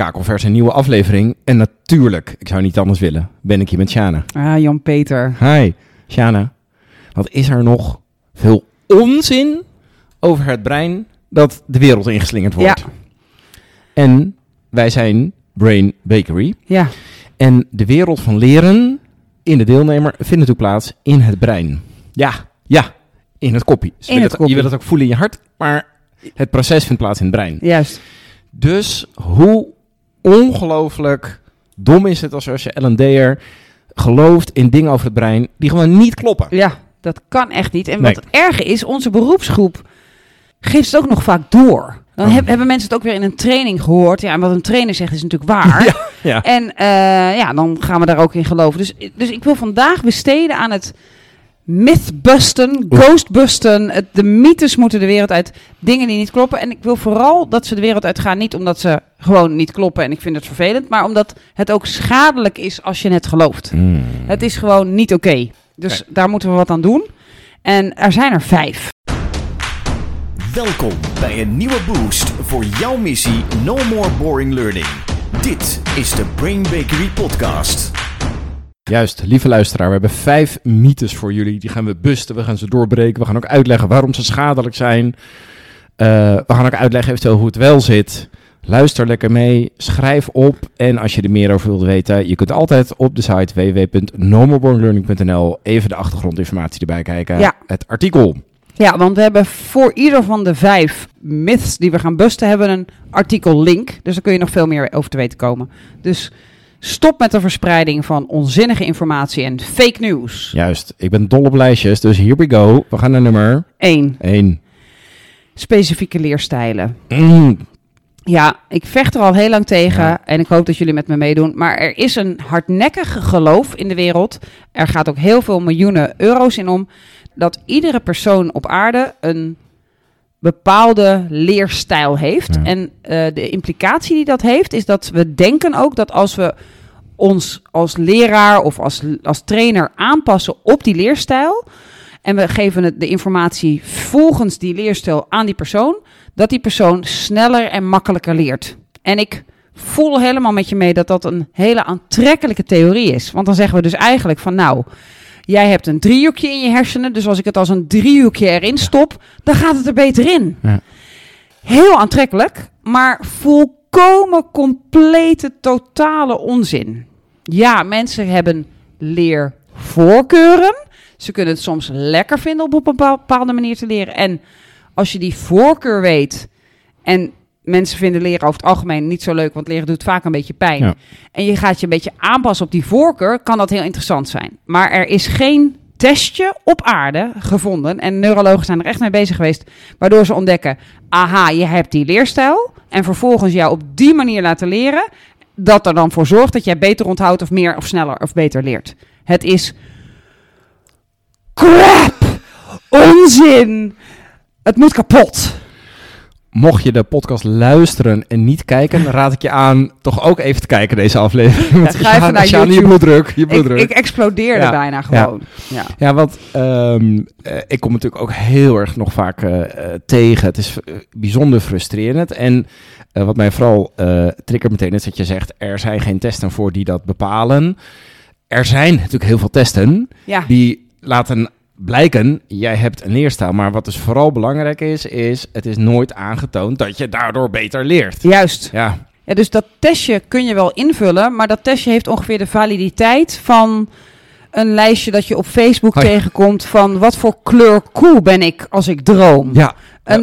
Kakelvers, een nieuwe aflevering. En natuurlijk, ik zou niet anders willen, ben ik hier met Sjane. Ah, Jan-Peter. Hi, Sjane. Wat is er nog veel onzin over het brein dat de wereld ingeslingerd wordt? Ja. En wij zijn Brain Bakery. Ja, En de wereld van leren in de deelnemer vindt natuurlijk plaats in het brein. Ja, ja, in het koppie. Dus je. Je wil het ook voelen in je hart, maar het proces vindt plaats in het brein. juist. Dus hoe ongelooflijk dom is het als, als je L&D'er gelooft in dingen over het brein die gewoon niet kloppen. Ja, dat kan echt niet. En Nee. wat het erge is, onze beroepsgroep geeft het ook nog vaak door. Dan Oh. heb- hebben mensen het ook weer in een training gehoord. Ja, en wat een trainer zegt is natuurlijk waar. Ja. En eh, ja, dan gaan we daar ook in geloven. Dus, dus ik wil vandaag besteden aan het mythbusten, ghostbusten. Het, de mythes moeten de wereld uit, dingen die niet kloppen. En ik wil vooral dat ze de wereld uit gaan, niet omdat ze gewoon niet kloppen en ik vind het vervelend, maar omdat het ook schadelijk is als je het gelooft. Mm. Het is gewoon niet oké. Dus daar moeten we wat aan doen. En er zijn er vijf. Welkom bij een nieuwe boost voor jouw missie No More Boring Learning. Dit is de Brain Bakery Podcast. Juist, lieve luisteraar, we hebben vijf mythes voor jullie. Die gaan we busten, we gaan ze doorbreken. We gaan ook uitleggen waarom ze schadelijk zijn. Eh, we gaan ook uitleggen eventueel hoe het wel zit. Luister lekker mee, schrijf op. En als je er meer over wilt weten, je kunt altijd op de site www.nomorebornlearning.nl even de achtergrondinformatie erbij kijken. Ja. Het artikel. Ja, want we hebben voor ieder van de vijf myths die we gaan busten, hebben een artikel link. Dus daar kun je nog veel meer over te weten komen. Dus stop met de verspreiding van onzinnige informatie en fake news. Juist, ik ben dol op lijstjes, dus here we go. We gaan naar nummer 1. 1. Specifieke leerstijlen. Mm, Ja, ik vecht er al heel lang tegen Ja. en ik hoop dat jullie met me meedoen. Maar er is een hardnekkige geloof in de wereld. Er gaat ook heel veel miljoenen euro's in om. Dat iedere persoon op aarde een bepaalde leerstijl heeft. Ja. En eh, de implicatie die dat heeft, is dat we denken ook dat als we ons als leraar of als, als trainer aanpassen op die leerstijl. En we geven het, de informatie volgens die leerstijl aan die persoon. Dat die persoon sneller en makkelijker leert. En ik voel helemaal met je mee dat dat een hele aantrekkelijke theorie is. Want dan zeggen we dus eigenlijk van nou, jij hebt een driehoekje in je hersenen. Dus als ik het als een driehoekje erin stop, dan gaat het er beter in. Ja. Heel aantrekkelijk, maar volkomen complete, totale onzin. Ja, mensen hebben leervoorkeuren. Ze kunnen het soms lekker vinden om op een bepaal- bepaalde manier te leren. En als je die voorkeur weet en mensen vinden leren over het algemeen niet zo leuk, want leren doet vaak een beetje pijn. Ja. En je gaat je een beetje aanpassen op die voorkeur, kan dat heel interessant zijn. Maar er is geen testje op aarde gevonden, en neurologen zijn er echt mee bezig geweest, waardoor ze ontdekken, aha, je hebt die leerstijl, en vervolgens jou op die manier laten leren, dat er dan voor zorgt dat jij beter onthoudt of meer of sneller of beter leert. Het is crap, onzin, het moet kapot. Mocht je de podcast luisteren en niet kijken, raad ik je aan toch ook even te kijken deze aflevering. Want ga even naar Sjaan, je YouTube. bloeddruk, je Ik, bloeddruk. ik explodeerde Ja. bijna gewoon. Ja. Ja, want ehm, eh, ik kom natuurlijk ook heel erg nog vaak eh, tegen. Het is eh, bijzonder frustrerend. En wat mij vooral eh triggert meteen is dat je zegt... er zijn geen testen voor die dat bepalen. Er zijn natuurlijk heel veel testen die laten blijken... jij hebt een leerstijl. Maar wat dus vooral belangrijk is, is... het is nooit aangetoond dat je daardoor beter leert. Juist. Ja, Ja, dus dat testje kun je wel invullen, maar dat testje heeft ongeveer de validiteit van een lijstje dat je op Facebook tegenkomt van wat voor kleur koe ben ik als ik droom. ja.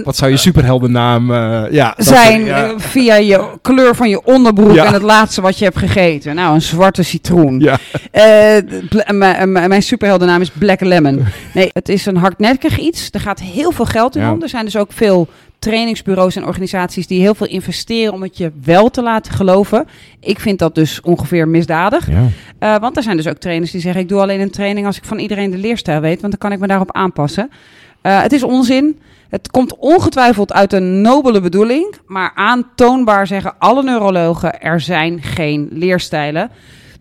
Wat zou je superheldennaam... eh ja, dat Zijn ja. eh, via je kleur van je onderbroek Ja. en het laatste wat je hebt gegeten. Nou, een zwarte citroen. Ja. M- mijn superheldennaam is Black Lemon. Nee, het is een hardnekkig iets. Er gaat heel veel geld in om. Er zijn dus ook veel trainingsbureaus en organisaties die heel veel investeren om het je wel te laten geloven. Ik vind dat dus ongeveer misdadig. Ja. Want er zijn dus ook trainers die zeggen: ik doe alleen een training als ik van iedereen de leerstijl weet, want dan kan ik me daarop aanpassen. Eh, het is onzin. Het komt ongetwijfeld uit een nobele bedoeling, maar aantoonbaar zeggen alle neurologen: er zijn geen leerstijlen.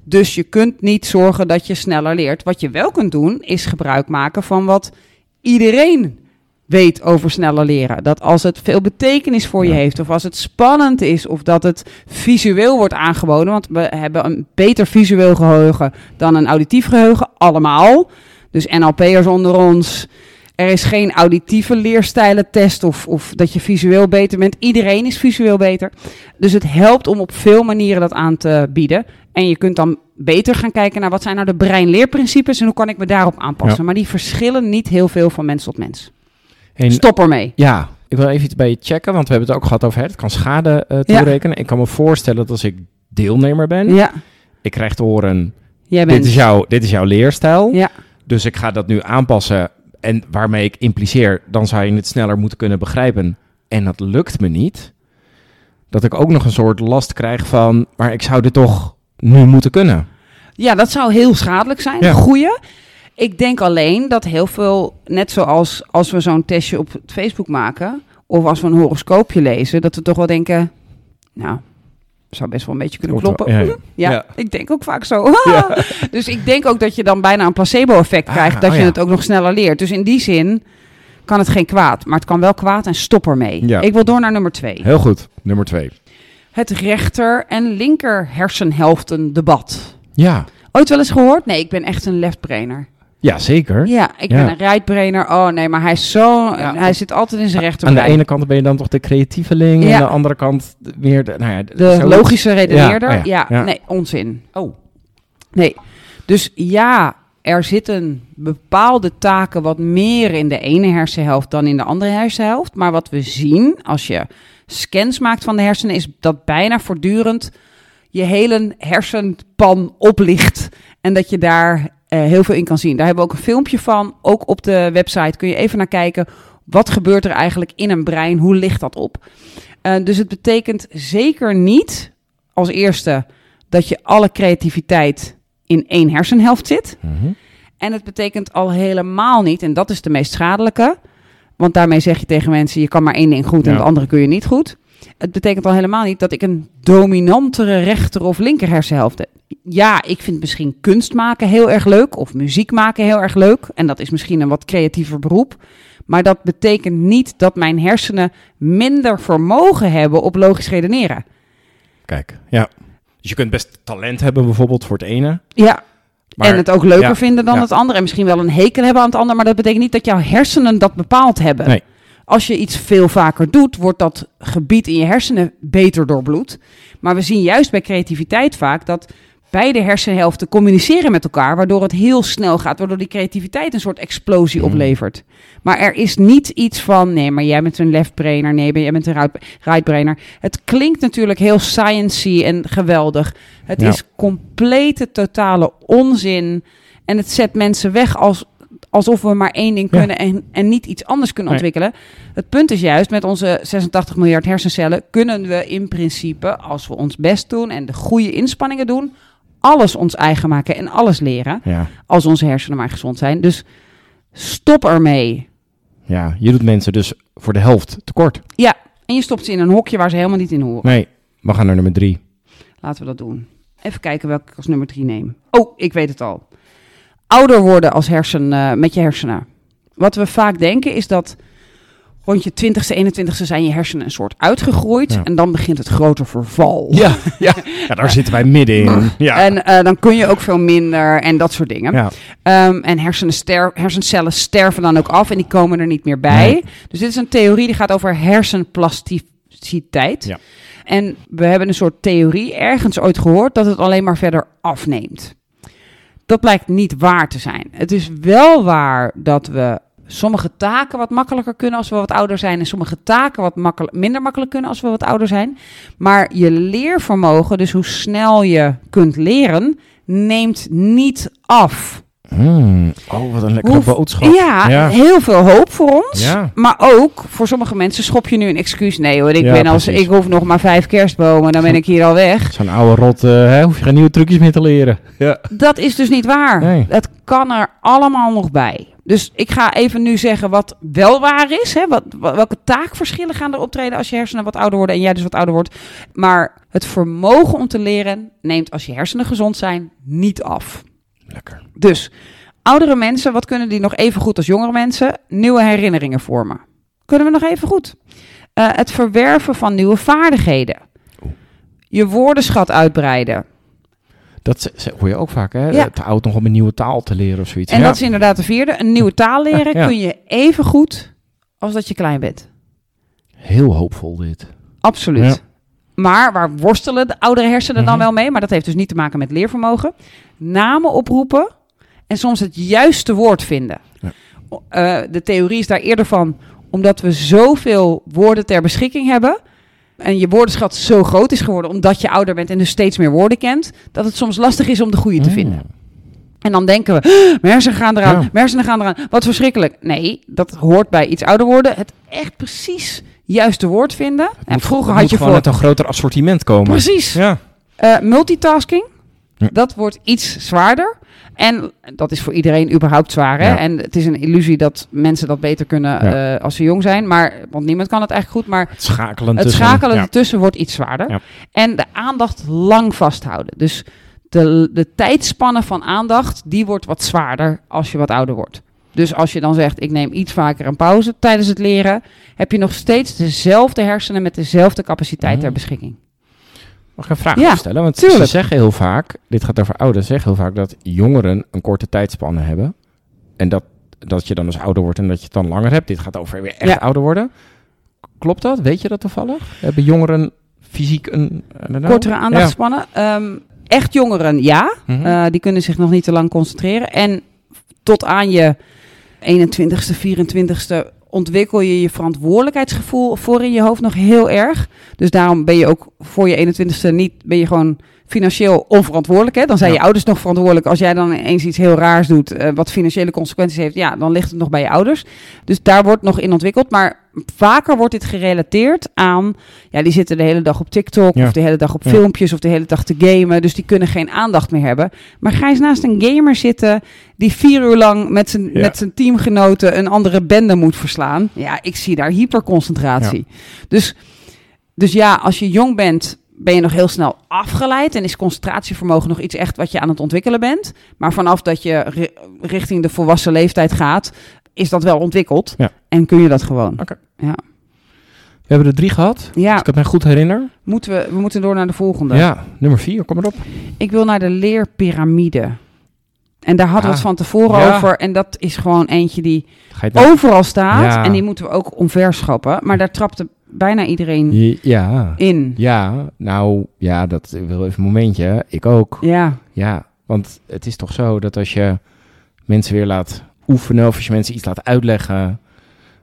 Dus je kunt niet zorgen dat je sneller leert. Wat je wel kunt doen, is gebruik maken van wat iedereen weet over sneller leren. Dat als het veel betekenis voor je Ja. heeft, of als het spannend is, of dat het visueel wordt aangeboden. Want we hebben een beter visueel geheugen dan een auditief geheugen, allemaal. Dus NLP'ers onder ons. Er is geen auditieve leerstijlentest of, of dat je visueel beter bent. Iedereen is visueel beter. Dus het helpt om op veel manieren dat aan te bieden. En je kunt dan beter gaan kijken naar wat zijn nou de breinleerprincipes en hoe kan ik me daarop aanpassen. Ja. Maar die verschillen niet heel veel van mens tot mens. En, Stop ermee. Ja, ik wil even iets bij je checken, want we hebben het ook gehad over het kan schade eh, Ja. toerekenen. Ik kan me voorstellen dat als ik deelnemer ben, Ja, ik krijg te horen, jij bent. dit is, jouw, dit is jouw leerstijl, Ja, dus ik ga dat nu aanpassen. En waarmee ik impliceer, dan zou je het sneller moeten kunnen begrijpen. En dat lukt me niet. Dat ik ook nog een soort last krijg van, maar ik zou dit toch nu moeten kunnen. ja, dat zou heel schadelijk zijn. Ja. Goeie. Ik denk alleen dat heel veel, net zoals als we zo'n testje op Facebook maken, of als we een horoscoopje lezen, dat we toch wel denken, nou, zou best wel een beetje kunnen kloppen. ja, ja. Ja, Ja. ik denk ook vaak zo. Dus ik denk ook dat je dan bijna een placebo-effect Ah, krijgt, dat oh je ja. het ook nog sneller leert. Dus in die zin kan het geen kwaad, maar het kan wel kwaad en stop ermee. Ja. Ik wil door naar nummer twee. Heel goed, nummer twee. Het rechter- en linker hersenhelften debat. Ja, Ooit wel eens gehoord? Nee, ik ben echt een leftbrainer. Ja zeker. Ja, ik Ja. ben een rightbrainer. Oh nee, maar hij is zo... Ja. Hij zit altijd in zijn Aan de ene kant ben je dan toch de creatieveling, en Ja. aan de andere kant weer de, nou ja, De logische redeneerder. Ja, Ja, oh ja, ja. nee, onzin. Oh, Nee. Dus ja, er zitten bepaalde taken wat meer in de ene hersenhelft dan in de andere hersenhelft. Maar wat we zien als je scans maakt van de hersenen, is dat bijna voortdurend je hele hersenpan oplicht. En dat je daar heel veel in kan zien. Daar hebben we ook een filmpje van. Ook op de website kun je even naar kijken. Wat gebeurt er eigenlijk in een brein? Hoe ligt dat op? Eh, dus het betekent zeker niet als eerste dat je alle creativiteit in één hersenhelft zit. Mhm. En het betekent al helemaal niet, en dat is de meest schadelijke, want daarmee zeg je tegen mensen: je kan maar één ding goed en Ja. het andere kun je niet goed. Het betekent al helemaal niet dat ik een dominantere rechter of linker hersenhelft heb. Ja, ik vind misschien kunst maken heel erg leuk of muziek maken heel erg leuk. En dat is misschien een wat creatiever beroep. Maar dat betekent niet dat mijn hersenen minder vermogen hebben op logisch redeneren. Kijk, ja. Dus je kunt best talent hebben bijvoorbeeld voor het ene. Ja, Maar, en het ook leuker ja, vinden dan ja. het andere. En misschien wel een hekel hebben aan het andere. Maar dat betekent niet dat jouw hersenen dat bepaald hebben. Nee. Als je iets veel vaker doet, wordt dat gebied in je hersenen beter doorbloed. Maar we zien juist bij creativiteit vaak dat beide hersenhelften communiceren met elkaar. Waardoor het heel snel gaat. Waardoor die creativiteit een soort explosie Hmm. oplevert. Maar er is niet iets van, nee, maar jij bent een left-brainer. Nee, jij bent een right- right-brainer. Het klinkt natuurlijk heel sciency en geweldig. Het Ja. is complete, totale onzin. En het zet mensen weg als, alsof we maar één ding Ja. kunnen en, en niet iets anders kunnen Nee. ontwikkelen. Het punt is juist, met onze 86 miljard hersencellen kunnen we in principe, als we ons best doen en de goede inspanningen doen, alles ons eigen maken en alles leren. Ja, Als onze hersenen maar gezond zijn. Dus stop ermee. ja, je doet mensen dus voor de helft tekort. Ja, en je stopt ze in een hokje waar ze helemaal niet in horen. Nee, we gaan naar nummer drie. Laten we dat doen. Even kijken welke ik als nummer drie neem. Oh, ik weet het al. Ouder worden als hersen, eh, met je hersenen. Wat we vaak denken is dat rond je 20ste, 21ste zijn je hersenen een soort uitgegroeid. Ja. En dan begint het grote verval. Ja, ja. ja daar zitten wij middenin. Ja. En eh, dan kun je ook veel minder en dat soort dingen. ja. Ehm, en hersenen ster hersencellen sterven dan ook af en die komen er niet meer bij. Nee. Dus dit is een theorie die gaat over hersenplasticiteit. Ja. En we hebben een soort theorie ergens ooit gehoord dat het alleen maar verder afneemt. Dat blijkt niet waar te zijn. Het is wel waar dat we sommige taken wat makkelijker kunnen als we wat ouder zijn. En sommige taken wat minder makkelijk kunnen als we wat ouder zijn. Maar je leervermogen, dus hoe snel je kunt leren, neemt niet af. Hmm. Oh, wat een lekkere boodschap. Ja, Ja. heel veel hoop voor ons. Ja. Maar ook voor sommige mensen schop je nu een excuus. Nee hoor, ik, Ja, ben als, precies. ik hoef nog maar vijf kerstbomen, dan ben ik hier al weg. Zo'n oude rot, eh, hè, hoef je geen nieuwe trucjes meer te leren. Ja. Dat is dus niet waar. Nee. Het kan er allemaal nog bij. Dus ik ga even nu zeggen wat wel waar is. Hè? Wat, wa- welke taakverschillen gaan er optreden als je hersenen wat ouder worden en jij dus wat ouder wordt. Maar het vermogen om te leren neemt als je hersenen gezond zijn niet af. Lekker. Dus Oudere mensen, wat kunnen die nog even goed als jongere mensen? Nieuwe herinneringen vormen. Kunnen we nog even goed? Eh, het verwerven van nieuwe vaardigheden. Je woordenschat uitbreiden. Dat hoor je ook vaak, hè? Ja. Te oud nog om een nieuwe taal te leren of zoiets. En ja. dat is inderdaad de vierde. Een nieuwe taal leren Ja. kun je even goed als dat je klein bent. Heel hoopvol dit. Absoluut. Maar waar worstelen de oudere hersenen dan Mhm. wel mee? Maar dat heeft dus niet te maken met leervermogen. Namen oproepen en soms het juiste woord vinden. Ja. Eh, de theorie is daar eerder van, omdat we zoveel woorden ter beschikking hebben. En je woordenschat zo groot is geworden omdat je ouder bent en dus steeds meer woorden kent. Dat het soms lastig is om de goede te Mm. vinden. En dan denken we, "Oh, mijn hersenen gaan eraan, Ja. mijn hersenen gaan eraan. Wat verschrikkelijk. Nee, dat hoort bij iets ouder worden. Het echt precies juiste woord vinden. Het en moet- vroeger had moet je gewoon voor... met een groter assortiment komen. Precies. Ja. Eh, multitasking, Ja. dat wordt iets zwaarder. En dat is voor iedereen überhaupt zwaar. Hè? Ja. En het is een illusie dat mensen dat beter kunnen Ja. eh, als ze jong zijn. Maar, want niemand kan het eigenlijk goed. Maar Het schakelen het schakelen ertussen wordt iets zwaarder. En de aandacht lang vasthouden. Dus de, de tijdspanne van aandacht, die wordt wat zwaarder als je wat ouder wordt. Dus als je dan zegt, ik neem iets vaker een pauze tijdens het leren, heb je nog steeds dezelfde hersenen met dezelfde capaciteit ter beschikking. Mag ik een vraag Ja, stellen? Want tuurlijk. ze zeggen heel vaak, dit gaat over ouderen, ze zeggen heel vaak dat jongeren een korte tijdspanne hebben. En dat, dat je dan dus ouder wordt en dat je het dan langer hebt. Dit gaat over weer echt Ja. ouder worden. Klopt dat? Weet je dat toevallig? Hebben jongeren fysiek een... Kortere aandachtspannen. Ehm, echt jongeren, ja. Ja. Mhm. Eh, die kunnen zich nog niet te lang concentreren. En tot aan je 21ste, 24ste ontwikkel je je verantwoordelijkheidsgevoel voor in je hoofd nog heel erg. Dus daarom ben je ook voor je 21ste niet, ben je gewoon financieel onverantwoordelijk. Hè? Dan zijn Ja. je ouders nog verantwoordelijk. Als jij dan ineens iets heel raars doet, eh, wat financiële consequenties heeft, ja, dan ligt het nog bij je ouders. Dus daar wordt nog in ontwikkeld. Maar vaker wordt dit gerelateerd aan, ja, die zitten de hele dag op TikTok Ja. of de hele dag op Ja. filmpjes of de hele dag te gamen. Dus die kunnen geen aandacht meer hebben. Maar ga eens naast een gamer zitten die vier uur lang met zijn, met zijn teamgenoten een andere bende moet verslaan. Ja, ik zie daar hyperconcentratie. Dus, dus ja, als je jong bent, ben je nog heel snel afgeleid en is concentratievermogen nog iets echt wat je aan het ontwikkelen bent. Maar vanaf dat je ri- richting de volwassen leeftijd gaat, is dat wel ontwikkeld Ja. en kun je dat gewoon. Oké. Ja. We hebben er drie gehad, als Ja, ik het mij goed herinner. moeten we, we moeten door naar de volgende. Ja, nummer vier, kom erop. Ik wil naar de leerpiramide. En daar hadden we Ah. het van tevoren Ja. over. En dat is gewoon eentje die overal staat. Ja. En die moeten we ook omverschappen. Maar daar trapte bijna iedereen Ja, in. ja, nou, ja, dat wil even een momentje. Ik ook. Ja, Ja, want het is toch zo dat als je mensen weer laat oefenen of als je mensen iets laat uitleggen,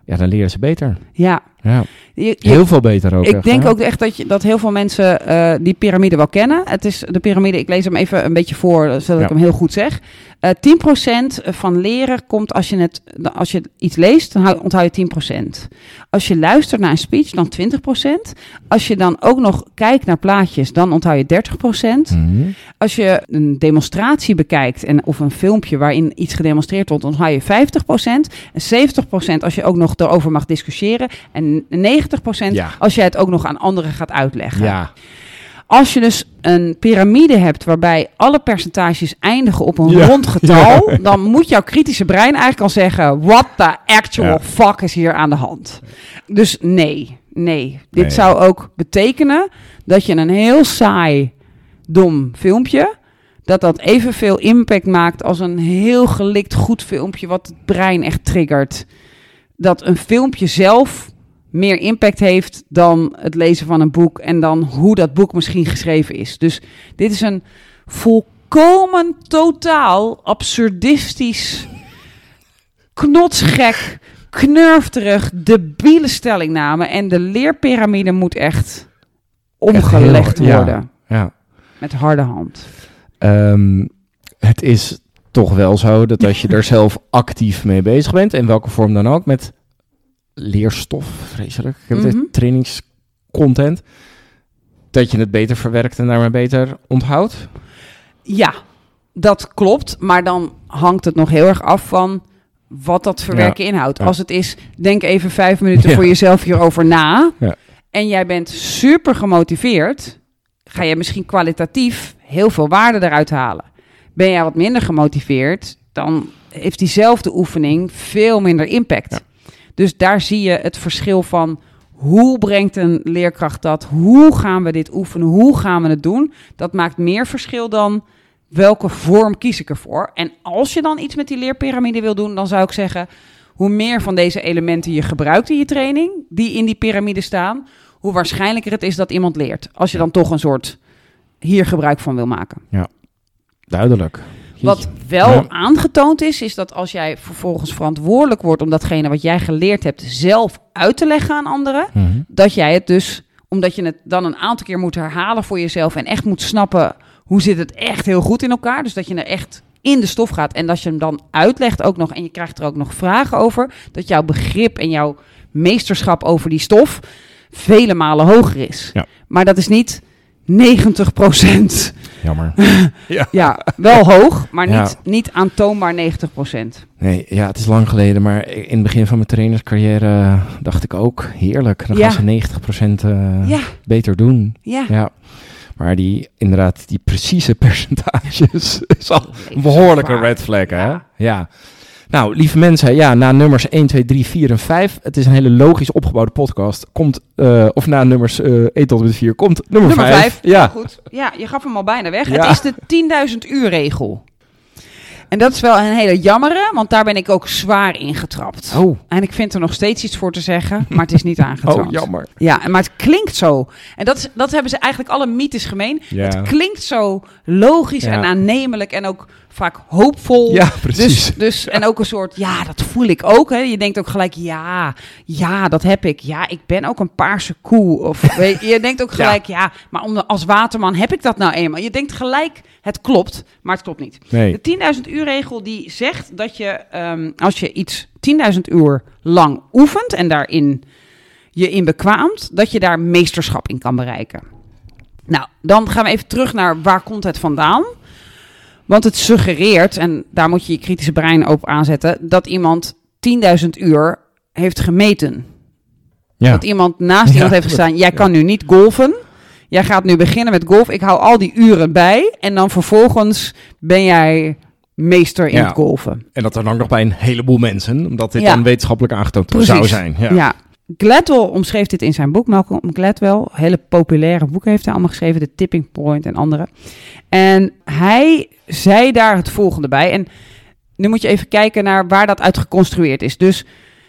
ja, dan leren ze beter. ja. Ja, Je- je- heel veel beter ook. ik echt, denk hè? ook echt dat, je, dat heel veel mensen eh, die piramide wel kennen. Het is de piramide, ik lees hem even een beetje voor, zodat Ja. ik hem heel goed zeg. Eh 10% van leren komt als je, het, als je iets leest, dan hou- onthoud je 10%. Als je luistert naar een speech, dan 20%. Als je dan ook nog kijkt naar plaatjes, dan onthoud je 30%. Mhm. Als je een demonstratie bekijkt en, of een filmpje waarin iets gedemonstreerd wordt, dan onthoud je 50%. En 70% als je ook nog erover mag discussiëren. En 90% Ja. als jij het ook nog aan anderen gaat uitleggen. Ja, Als je dus een piramide hebt waarbij alle percentages eindigen op een Ja. rond getal, Ja. dan moet jouw kritische brein eigenlijk al zeggen: what the actual Ja. fuck is hier aan de hand? Dus nee, nee. Dit Nee. zou ook betekenen dat je een heel saai, dom filmpje, dat dat evenveel impact maakt als een heel gelikt goed filmpje wat het brein echt triggert. Dat een filmpje zelf meer impact heeft dan het lezen van een boek en dan hoe dat boek misschien geschreven is. Dus dit is een volkomen totaal absurdistisch, knotsgek, knurfterig, debiele stellingname. En de leerpiramide moet echt omgelegd heel- ja. worden ja. met harde hand. Ehm, het is toch wel zo dat als je er zelf actief mee bezig bent, in welke vorm dan ook, met leerstof, vreselijk, ik heb het Mhm. trainingscontent, dat je het beter verwerkt en daarmee beter onthoudt. Ja, dat klopt. Maar dan hangt het nog heel erg af van wat dat verwerken inhoudt. Ja. Als het is, denk even vijf minuten Ja. voor jezelf hierover na. En jij bent super gemotiveerd. Ga je misschien kwalitatief heel veel waarde eruit halen. Ben jij wat minder gemotiveerd, dan heeft diezelfde oefening veel minder impact. Dus daar zie je het verschil van hoe brengt een leerkracht dat? Hoe gaan we dit oefenen? Hoe gaan we het doen? Dat maakt meer verschil dan welke vorm kies ik ervoor. En als je dan iets met die leerpyramide wil doen, dan zou ik zeggen: hoe meer van deze elementen je gebruikt in je training, die in die piramide staan, hoe waarschijnlijker het is dat iemand leert. Als je dan toch een soort hier gebruik van wil maken. Duidelijk. Wat wel Ja. aangetoond is, is dat als jij vervolgens verantwoordelijk wordt om datgene wat jij geleerd hebt zelf uit te leggen aan anderen, Mhm. dat jij het dus, omdat je het dan een aantal keer moet herhalen voor jezelf en echt moet snappen hoe zit het echt heel goed in elkaar. Dus dat je er echt in de stof gaat en dat je hem dan uitlegt ook nog en je krijgt er ook nog vragen over, dat jouw begrip en jouw meesterschap over die stof vele malen hoger is. Ja. Maar dat is niet 90 procent. Jammer. Ja, wel hoog, maar Ja. niet, niet aantoonbaar 90% Nee, ja, het is lang geleden, maar in het begin van mijn trainerscarrière dacht ik ook, heerlijk, dan Ja. gaan ze 90% eh, Ja, beter doen. ja. Ja. Maar die, inderdaad, die precieze percentages is al een behoorlijke red flag, hè? Ja. Nou, lieve mensen, ja, na nummers 1, 2, 3, 4 en 5, het is een hele logisch opgebouwde podcast, komt, eh, of na nummers eh 1 tot en met 4, komt nummer, Nummer 5. 5. Ja. Goed. Ja, je gaf hem al bijna weg. Ja. Het is de 10.000 uur regel. En dat is wel een hele jammere, want daar ben ik ook zwaar in getrapt. Oh, En ik vind er nog steeds iets voor te zeggen, maar het is niet aangetoond. oh, jammer. Ja, maar het klinkt zo. En dat, is, dat hebben ze eigenlijk alle mythes gemeen. Ja. Het klinkt zo logisch Ja. en aannemelijk en ook vaak hoopvol. Ja, precies. Dus, dus, En ook een soort, ja, dat voel ik ook. Hè. Je denkt ook gelijk, ja, ja, dat heb ik. Ja, ik ben ook een paarse koe. Of weet je, je denkt ook gelijk, ja, maar om de- als waterman heb ik dat nou eenmaal. Je denkt gelijk, het klopt, maar het klopt niet. Nee. De 10.000 uur regel die zegt dat je, ehm, als je iets 10.000 uur lang oefent en daarin je in bekwaamt, dat je daar meesterschap in kan bereiken. Nou, dan gaan we even terug naar waar komt het vandaan? Want het suggereert, en daar moet je je kritische brein op aanzetten, dat iemand 10.000 uur heeft gemeten. Ja. Dat iemand naast Ja, iemand heeft gestaan, jij kan nu niet golfen. Jij gaat nu beginnen met golf. Ik hou al die uren bij. En dan vervolgens ben jij meester in Ja. het golfen. En dat er dan nog bij een heleboel mensen, omdat dit Ja. dan wetenschappelijk aangetoond Precies. zou zijn. Ja. Ja. Gladwell omschreef dit in zijn boek. Malcolm Gladwell, hele populaire boeken heeft hij allemaal geschreven. The Tipping Point en andere. En hij zei daar het volgende bij. En nu moet je even kijken naar waar dat uit geconstrueerd is. Dus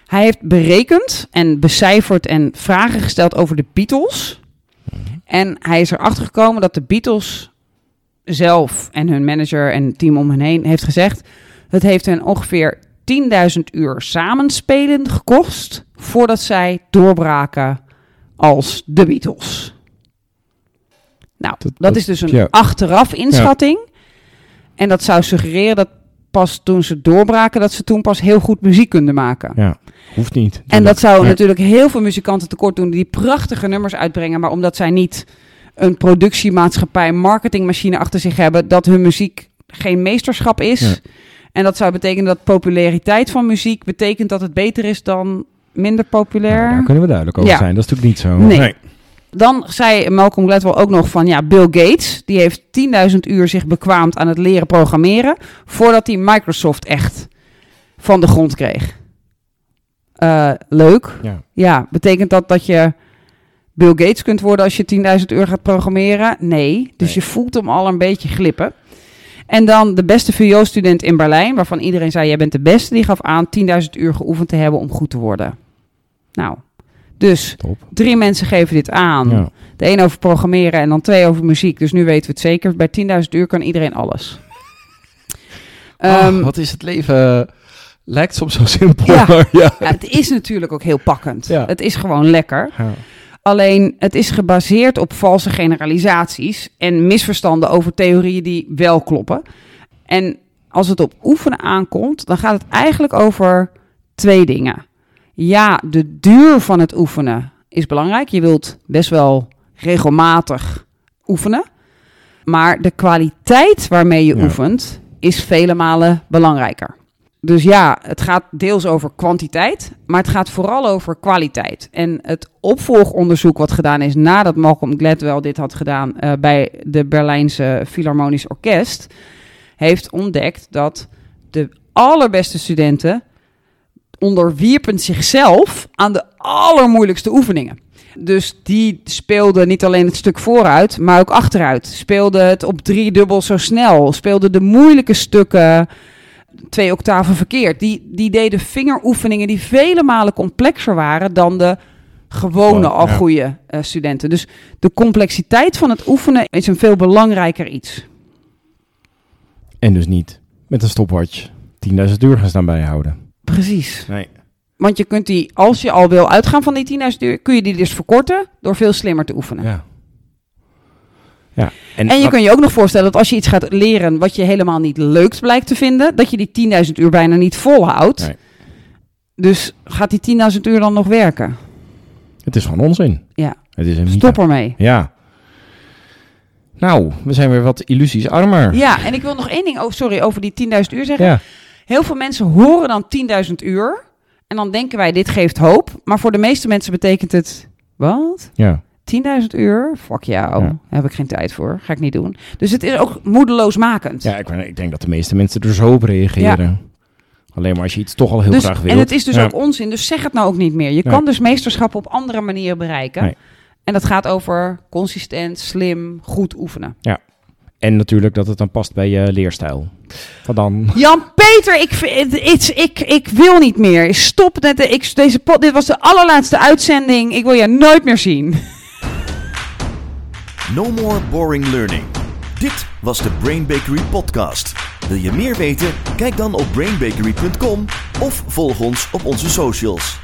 hij heeft berekend en becijferd en vragen gesteld over de Beatles. En hij is erachter gekomen dat de Beatles zelf en hun manager en het team om hen heen heeft gezegd... het heeft hen ongeveer 10.000 uur samenspelen gekost... voordat zij doorbraken als de Beatles. Nou, dat, is dus een ja. achteraf inschatting. En dat zou suggereren dat pas toen ze doorbraken... dat ze toen pas heel goed muziek konden maken. Ja. Hoeft niet. En dat zou natuurlijk heel veel muzikanten tekort doen die prachtige nummers uitbrengen, maar omdat zij niet een productiemaatschappij, marketingmachine achter zich hebben, dat hun muziek geen meesterschap is. Ja. En dat zou betekenen dat populariteit van muziek betekent dat het beter is dan minder populair. Nou, daar kunnen we duidelijk over Ja. zijn. Dat is natuurlijk niet zo. Nee. Dan zei Malcolm Gladwell ook nog van ja, Bill Gates, die heeft 10.000 uur zich bekwaamd aan het leren programmeren voordat hij Microsoft echt van de grond kreeg. Eh, leuk. Ja. Ja, betekent dat dat je Bill Gates kunt worden als je 10.000 uur gaat programmeren? Nee. Dus Nee. je voelt hem al een beetje glippen. En dan de beste VO-student in Berlijn, waarvan iedereen zei: Jij bent de beste. Die gaf aan 10.000 uur geoefend te hebben om goed te worden. Nou, dus Top. drie mensen geven dit aan. Ja. De een over programmeren en dan twee over muziek. Dus nu weten we het zeker. Bij 10.000 uur kan iedereen alles. Ehm, Ach, wat is het leven? Lijkt soms zo simpel. Ja. maar ja. ja, het is natuurlijk ook heel pakkend. Ja. Het is gewoon lekker. Ja. Alleen het is gebaseerd op valse generalisaties en misverstanden over theorieën die wel kloppen. En als het op oefenen aankomt, dan gaat het eigenlijk over twee dingen. Ja, de duur van het oefenen is belangrijk. Je wilt best wel regelmatig oefenen. Maar de kwaliteit waarmee je Ja. oefent is vele malen belangrijker. Dus ja, het gaat deels over kwantiteit, maar het gaat vooral over kwaliteit. En het opvolgonderzoek wat gedaan is nadat Malcolm Gladwell dit had gedaan eh, bij de Berlijnse Philharmonisch Orkest, heeft ontdekt dat de allerbeste studenten onderwierpen zichzelf aan de allermoeilijkste oefeningen. Dus die speelden niet alleen het stuk vooruit, maar ook achteruit. Speelden het op drie dubbel zo snel. Speelden de moeilijke stukken twee octaven verkeerd. Die, die deden vingeroefeningen die vele malen complexer waren dan de gewone Gewoon, al goede eh, studenten. Dus de complexiteit van het oefenen is een veel belangrijker iets. En dus niet met een stopwatch 10.000 uur gaan staan bijhouden. Precies. Nee. Want je kunt die, als je al wil uitgaan van die 10.000 uur, kun je die dus verkorten door veel slimmer te oefenen. Ja. Ja. En je kunt je ook nog voorstellen dat als je iets gaat leren wat je helemaal niet leuk blijkt te vinden, dat je die 10.000 uur bijna niet volhoudt. Nee. Dus gaat die 10.000 uur dan nog werken? Het is gewoon onzin. Ja. Het is een. Stop ermee. Ja. Nou, we zijn weer wat illusies armer. Ja, en ik wil nog één ding oh, sorry, over die 10.000 uur zeggen. Ja. Heel veel mensen horen dan 10.000 uur en dan denken wij dit geeft hoop. Maar voor de meeste mensen betekent het, wat? Ja. 10.000 uur? Fuck jou, Ja. daar heb ik geen tijd voor. Ga ik niet doen. Dus het is ook moedeloosmakend. Ja, ik, ik denk dat de meeste mensen er zo op reageren. Alleen maar als je iets toch al heel dus, graag wilt. en het is dus Ja. ook onzin, dus zeg het nou ook niet meer. Je kan dus meesterschap op andere manieren bereiken. Nee. En dat gaat over consistent, slim, goed oefenen. En natuurlijk dat het dan past bij je leerstijl. Wat dan? Jan-Peter, ik, ik, ik, ik wil niet meer. Stop met de, ik, deze pot. Dit was de allerlaatste uitzending. Ik wil je nooit meer zien. No more boring learning. Dit was de Brain Bakery podcast. Wil je meer weten? Kijk dan op brainbakery.com of volg ons op onze socials.